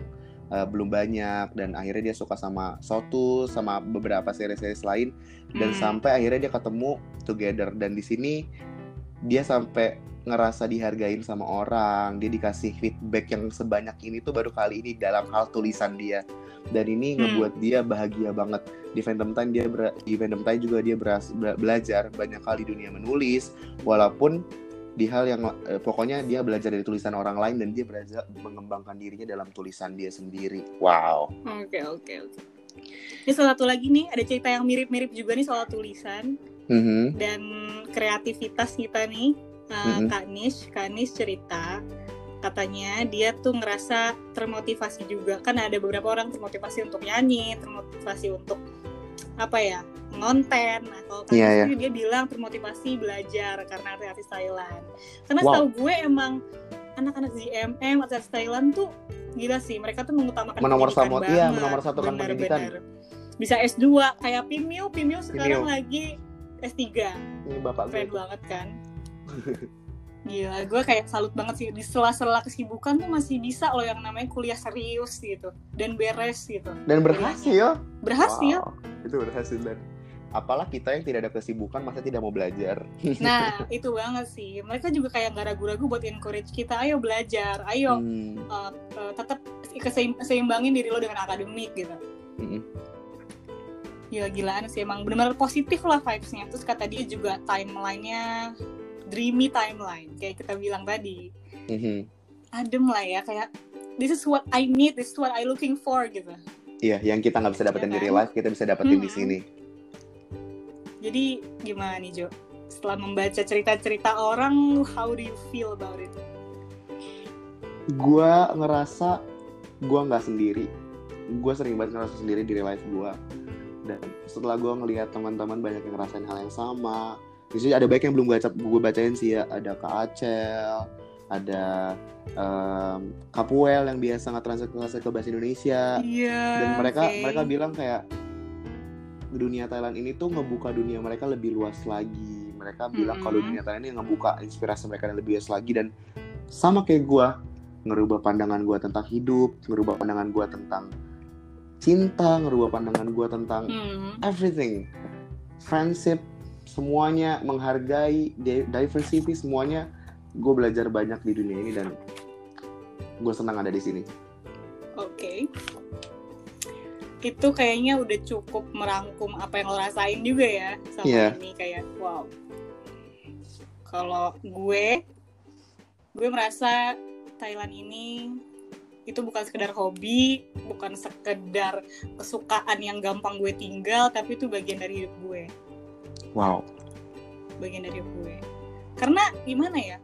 S2: uh, belum banyak dan akhirnya dia suka sama Sotus sama beberapa series-series lain dan
S1: Hmm.
S2: sampai akhirnya dia ketemu Together dan di sini dia sampai ngerasa dihargain sama orang dia dikasih feedback yang sebanyak ini tuh baru kali ini dalam hal tulisan dia dan ini
S1: Hmm.
S2: ngebuat dia bahagia banget di Fandom Time dia ber- di Fandom Time juga dia beras- be- belajar banyak kali dunia menulis walaupun di hal yang eh, pokoknya dia belajar dari tulisan orang lain dan dia belajar mengembangkan dirinya dalam tulisan dia sendiri wow
S1: Oke oke oke. Ini salah satu lagi nih ada cerita yang mirip-mirip juga nih soal tulisan
S2: Mhm.
S1: dan kreativitas kita nih. Uh,
S2: Mm-mm.
S1: Kak Nish, Kak Nish cerita katanya dia tuh ngerasa termotivasi juga kan ada beberapa orang termotivasi untuk nyanyi, termotivasi untuk apa ya ngonten. Nah
S2: Iya,
S1: Nish
S2: iya.
S1: ini dia bilang termotivasi belajar karena artis Thailand. Karena
S2: Wow.
S1: setahu gue emang anak-anak GMM artis Thailand tuh gila sih mereka tuh mengutamakan
S2: Menomor sama- iya,
S1: banget.
S2: menomorsatukan
S1: Bener,
S2: pendidikan.
S1: Bisa S2 kayak Pimio, Pimio sekarang
S2: Pimio.
S1: lagi S3
S2: ini bapak gue
S1: keren banget kan Gila, gue kayak salut banget sih di sela-sela kesibukan tuh masih bisa loh yang namanya kuliah serius gitu dan beres gitu.
S2: dan berhasil
S1: Berhasil.
S2: Wow, itu berhasil dan apalah kita yang tidak ada kesibukan masa tidak mau belajar
S1: Nah, itu banget sih. Mereka juga kayak nggak ragu-ragu buat encourage kita, ayo belajar, ayo
S2: Hmm,
S1: uh, uh, tetap seimbangin diri lo dengan akademik gitu.
S2: mm-mm.
S1: Gila-gilaan sih emang benar-benar positif lah vibes-nya. Terus kata dia juga timeline-nya dreamy timeline kayak kita bilang tadi.
S2: Mhm.
S1: Adem lah ya kayak this is what I need, this is what I looking for gitu.
S2: Iya, yang kita nggak bisa dapetin
S1: Iya
S2: di
S1: kan?
S2: real life, kita bisa dapetin di
S1: Mhm.
S2: sini.
S1: Jadi gimana nih Jo? Setelah membaca cerita-cerita orang, how do you feel about it?
S2: Gua ngerasa gua nggak sendiri. Gua sering banget ngerasa sendiri di real life gua. Dan setelah gua ngelihat teman-teman banyak yang ngerasain hal yang sama. Di sini ada baik yang belum baca, gue bacain sih ya. Ada Kak Acel, ada em, Kak Puel yang biasa nge-translate ke bahasa Indonesia.
S1: Iya.
S2: dan mereka
S1: oke.
S2: mereka bilang kayak dunia Thailand ini tuh ngebuka dunia mereka lebih luas lagi mereka bilang
S1: Mm-mm.
S2: kalau dunia Thailand ini ngebuka inspirasi mereka yang lebih luas lagi dan sama kayak gua ngerubah pandangan gua tentang hidup ngerubah pandangan gua tentang cinta ngerubah pandangan gua tentang
S1: Hmm.
S2: everything friendship semuanya menghargai di- diversity semuanya gue belajar banyak di dunia ini dan gue senang ada di sini
S1: Oke. Itu kayaknya udah cukup merangkum apa yang lo rasain juga ya sama
S2: Iya.
S1: ini kayak wow. Kalau gue, gue merasa Thailand ini itu bukan sekedar hobi, bukan sekedar kesukaan yang gampang gue tinggal, tapi itu bagian dari hidup gue.
S2: Wow
S1: bagian dari gue karena gimana ya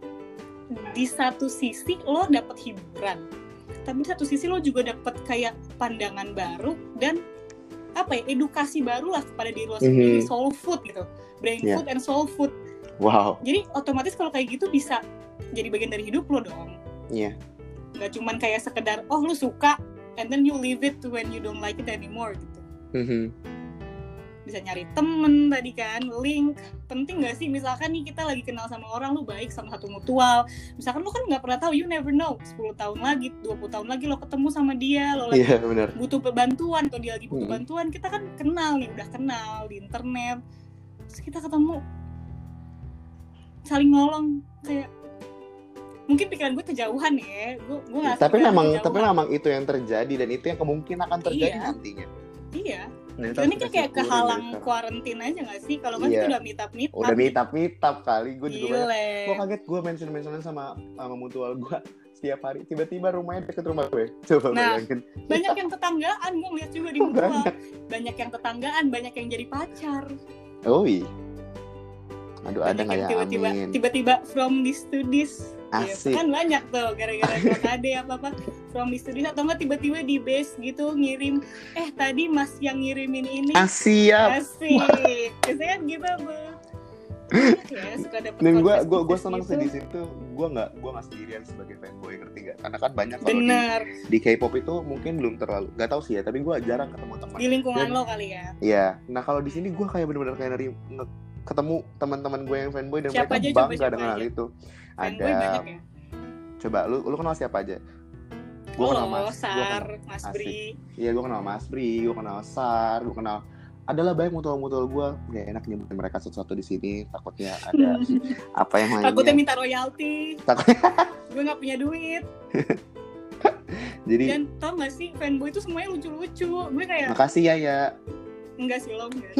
S1: di satu sisi lo dapet hiburan tapi di satu sisi lo juga dapet kayak pandangan baru dan apa ya edukasi baru lah kepada diri lo sendiri
S2: Mhm.
S1: soul food gitu brain
S2: Yeah.
S1: food and soul food
S2: wow
S1: jadi otomatis kalau kayak gitu bisa jadi bagian dari hidup lo dong
S2: Iya.
S1: nggak cuman kayak sekedar oh lu suka and then you leave it when you don't like it anymore gitu
S2: Mhm.
S1: Bisa nyari temen tadi kan link penting gak sih misalkan nih kita lagi kenal sama orang lu baik sama satu mutual misalkan lu kan nggak pernah tahu you never know 10 tahun lagi 20 tahun lagi lo ketemu sama dia lo lagi
S2: Iya benar.
S1: butuh bantuan atau dia lagi butuh
S2: Hmm.
S1: bantuan kita kan kenal nih udah kenal di internet terus kita ketemu saling nolong kayak mungkin pikiran gue kejauhan ya gue gue
S2: Tapi memang
S1: kejauhan.
S2: tapi memang itu yang terjadi dan itu yang kemungkinan akan terjadi
S1: Iya.
S2: nantinya.
S1: iya Ini kan kayak
S2: syukurin
S1: kehalang kuarantin aja gak sih kalau nggak
S2: Iya.
S1: udah meet up meet
S2: Udah
S1: up
S2: meet up meet up kali gue juga banyak. Gue kaget gue mention mentionan sama sama mutual gue setiap hari tiba-tiba rumahnya deket rumah gue. Coba
S1: Nah,
S2: bayangin.
S1: banyak yang tetanggaan gue ngeliat juga di mutual
S2: banyak.
S1: banyak yang tetanggaan banyak yang jadi pacar
S2: Oh iya. Aduh ada nggak
S1: yang
S2: ya
S1: tiba-tiba tiba-tiba from this to this Ya,
S2: Asik.
S1: kan banyak tuh gara-gara ada apa apa from to this atau enggak tiba-tiba di base gitu ngirim eh tadi mas yang ngirimin ini.
S2: Ah, siap.
S1: asik. Biasanya gitu tuh ya suka dapet
S2: dan gue gue gue senang sih di situ. Gue nggak gue nggak sendirian sebagai fanboy ngerti gak karena kan banyak kalau di, di K-pop itu mungkin belum terlalu nggak tahu sih ya tapi gue jarang ketemu teman.
S1: Di lingkungan dan, lo kali ya?
S2: Iya. Nah kalau di sini gue kayak bener-bener kayak nari ketemu teman-teman gue yang fanboy dan siapa mereka aja, bangga coba, dengan hal itu ada ya? coba lu lu kenal siapa aja?
S1: Gue oh, kenal Mas Sar, gua kenal, Mas Bri.
S2: Iya gue kenal Mas Bri gue kenal Sar gue kenal adalah banyak mutual-mutual gue gak enak nyebutin mereka sesuatu di sini takutnya ada apa yang lainnya
S1: takutnya minta royalti. Takutnya gue nggak punya duit.
S2: Jadi
S1: dan tau gak sih fanboy itu semuanya lucu-lucu. Gue kayak
S2: makasih ya ya.
S1: Enggak sih lo enggak.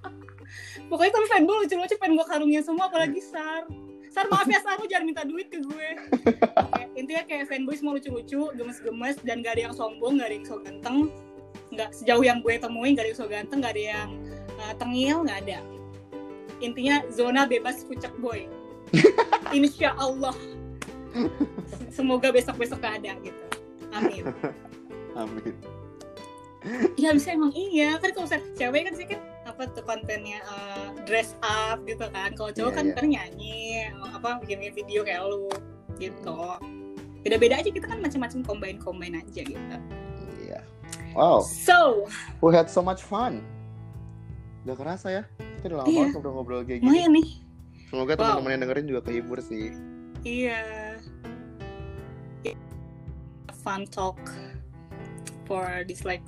S1: Pokoknya kalau fanboy lucu-lucu pengen gue karungnya semua apalagi Sar Sar maaf ya Sar lu jangan minta duit ke gue. Intinya kayak fanboy semua lucu-lucu gemes-gemes dan gak ada yang sombong gak ada yang so ganteng. Nggak sejauh yang gue temuin gak ada yang so ganteng gak ada yang uh, tengil nggak ada. Intinya zona bebas pucak boy. Insya Allah semoga besok besok gak ada gitu. Amin.
S2: Amin.
S1: Ya bisa emang iya. Kan kalau saya cewek kan sih kan apa tuh kontennya uh, dress up gitu kan kalau cowok yeah, kan yeah. kan nyanyi apa bikin video kayak lu gitu beda-beda aja kita kan macam-macam combine combine aja gitu
S2: Wow.
S1: So,
S2: we had so much fun. Gak kerasa ya? Kita udah lama iya. banget ngobrol-ngobrol kayak gini.
S1: Nih.
S2: Semoga wow. teman-teman yang dengerin juga kehibur sih.
S1: Iya. Fun talk for this like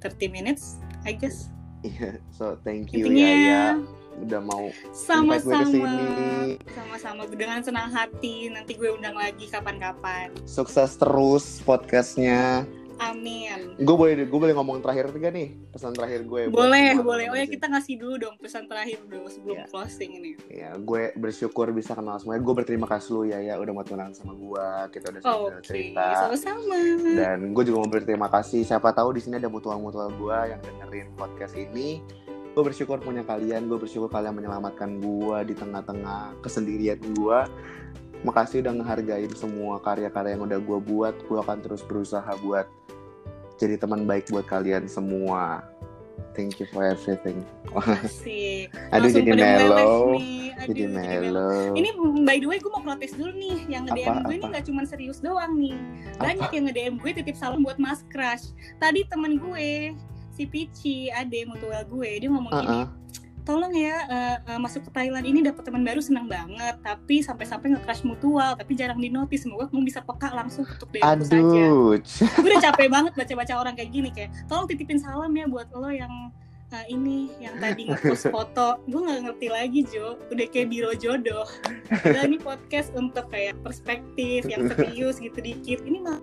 S1: 30 minutes, I guess.
S2: Iya, yeah, so thank you Intinya, ya ya. Udah mau
S1: sama-sama. sama-sama dengan senang hati nanti gue undang lagi kapan-kapan.
S2: Sukses terus podcastnya
S1: Amin.
S2: Gue boleh gue boleh ngomong terakhir juga nih pesan terakhir gue.
S1: Boleh boleh. Oh ya kita ngasih dulu dong pesan terakhir dulu sebelum yeah. closing ini.
S2: Iya, gue bersyukur bisa kenal semuanya. Gue berterima kasih lu ya ya udah mau tunangan sama gue. Kita udah oh, okay. cerita.
S1: Sama-sama.
S2: Dan gue juga mau berterima kasih. Siapa tahu di sini ada mutual-mutual gue yang dengerin podcast ini. Gue bersyukur punya kalian. Gue bersyukur kalian menyelamatkan gue di tengah-tengah kesendirian gue makasih udah ngehargain semua karya-karya yang udah gue buat gue akan terus berusaha buat jadi teman baik buat kalian semua. Thank you for everything.
S1: Asik.
S2: Aduh jadi melo. Jadi melo.
S1: Ini by the way gue mau protes dulu nih. Yang nge-DM gue ini gak cuma serius doang nih. Banyak apa? yang nge-DM gue titip salam buat Mas Crush. Tadi temen gue, si Pici, ade mutual gue, dia ngomong uh -uh. gini tolong ya uh, uh, masuk ke Thailand ini dapat teman baru senang banget. Tapi sampai-sampai nge-crash mutual tapi jarang di notice semoga kamu bisa peka langsung untuk DM
S2: Aduh. saja
S1: gue udah capek banget baca-baca orang kayak gini kayak tolong titipin salam ya buat lo yang uh, ini yang tadi ngepost foto. Gue nggak ngerti lagi Jo. Udah kayak biro jodoh. Dan ini podcast untuk kayak perspektif yang serius gitu dikit. Ini mah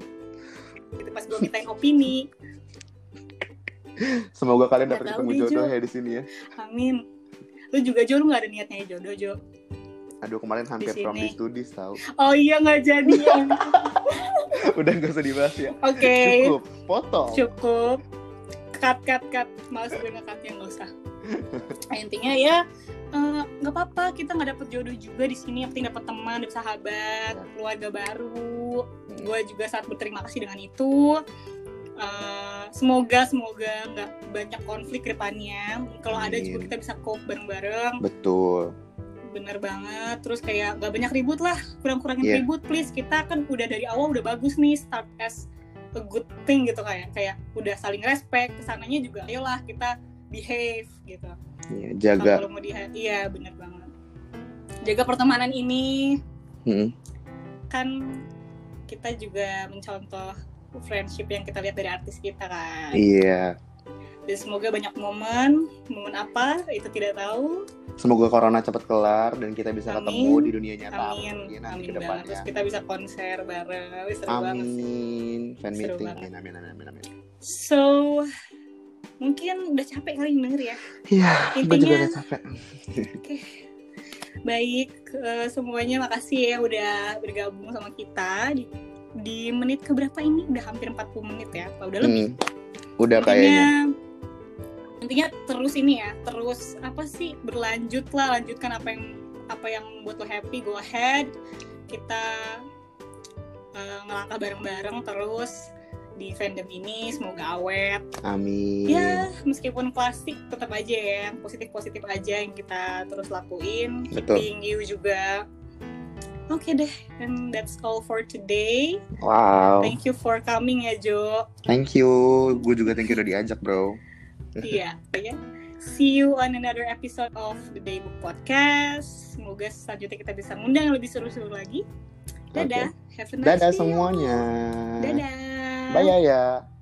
S1: gitu pas gue mintain opini.
S2: Semoga kalian dapat ketemu jodoh ya di sini ya.
S1: Amin lu juga Jo lu gak ada niatnya jodoh Jo?
S2: Aduh kemarin hampir from the studies tau.
S1: Oh iya gak jadi.
S2: Udah gak usah dibahas ya.
S1: Oke. Okay.
S2: cukup. Potong.
S1: Cukup. Cut cut cut. Males gue ngekatnya gak usah. Nah, intinya ya eh, nggak uh, apa-apa kita nggak dapet jodoh juga di sini. Yang penting dapet teman dapet sahabat keluarga baru. Gue juga saat berterima kasih dengan itu uh, semoga semoga nggak banyak konflik ke depannya. Kalau ada juga kita bisa cope bareng-bareng.
S2: Betul.
S1: Bener banget. Terus kayak nggak banyak ribut lah. Kurang-kurangin yeah. ribut please. Kita kan udah dari awal udah bagus nih start as a good thing gitu kayak. Kayak udah saling respect ke sananya juga ayolah kita behave gitu.
S2: Yeah, jaga.
S1: Kalau mau di iya bener banget. Jaga pertemanan ini. Hmm. kan kita juga mencontoh friendship yang kita lihat dari artis kita kan.
S2: Iya.
S1: Dan semoga banyak momen, momen apa itu tidak tahu.
S2: Semoga corona cepat kelar dan kita bisa amin. ketemu di dunia nyata.
S1: Amin. Amin banget. Terus kita bisa konser bareng. Seru
S2: amin. Fan meeting. Amin, amin, amin, amin, amin.
S1: So, mungkin udah capek kali denger ya.
S2: Iya, gue juga udah capek.
S1: Oke. Okay. Baik, uh, semuanya makasih ya udah bergabung sama kita di di menit keberapa ini? Udah hampir 40 menit ya apa udah lebih?
S2: Hmm, udah intinya, kayaknya.
S1: intinya terus ini ya terus apa sih berlanjut lah lanjutkan apa yang apa yang buat lo happy go ahead. Kita uh, ngelangkah bareng-bareng terus di fandom ini semoga awet.
S2: Amin.
S1: Ya meskipun klasik tetap aja ya positif positif aja yang kita terus lakuin.
S2: Betul.
S1: keeping you juga oke okay deh and that's all for today.
S2: Wow.
S1: Thank you for coming ya Jo.
S2: Thank you. Gue juga thank you udah diajak bro.
S1: Iya ya see you on another episode of the Daybook Podcast. Semoga selanjutnya kita bisa ngundang lebih seru-seru lagi. Dadah.
S2: Okay.
S1: have a nice
S2: dadah
S1: day
S2: semuanya.
S1: Dadah.
S2: Bye ya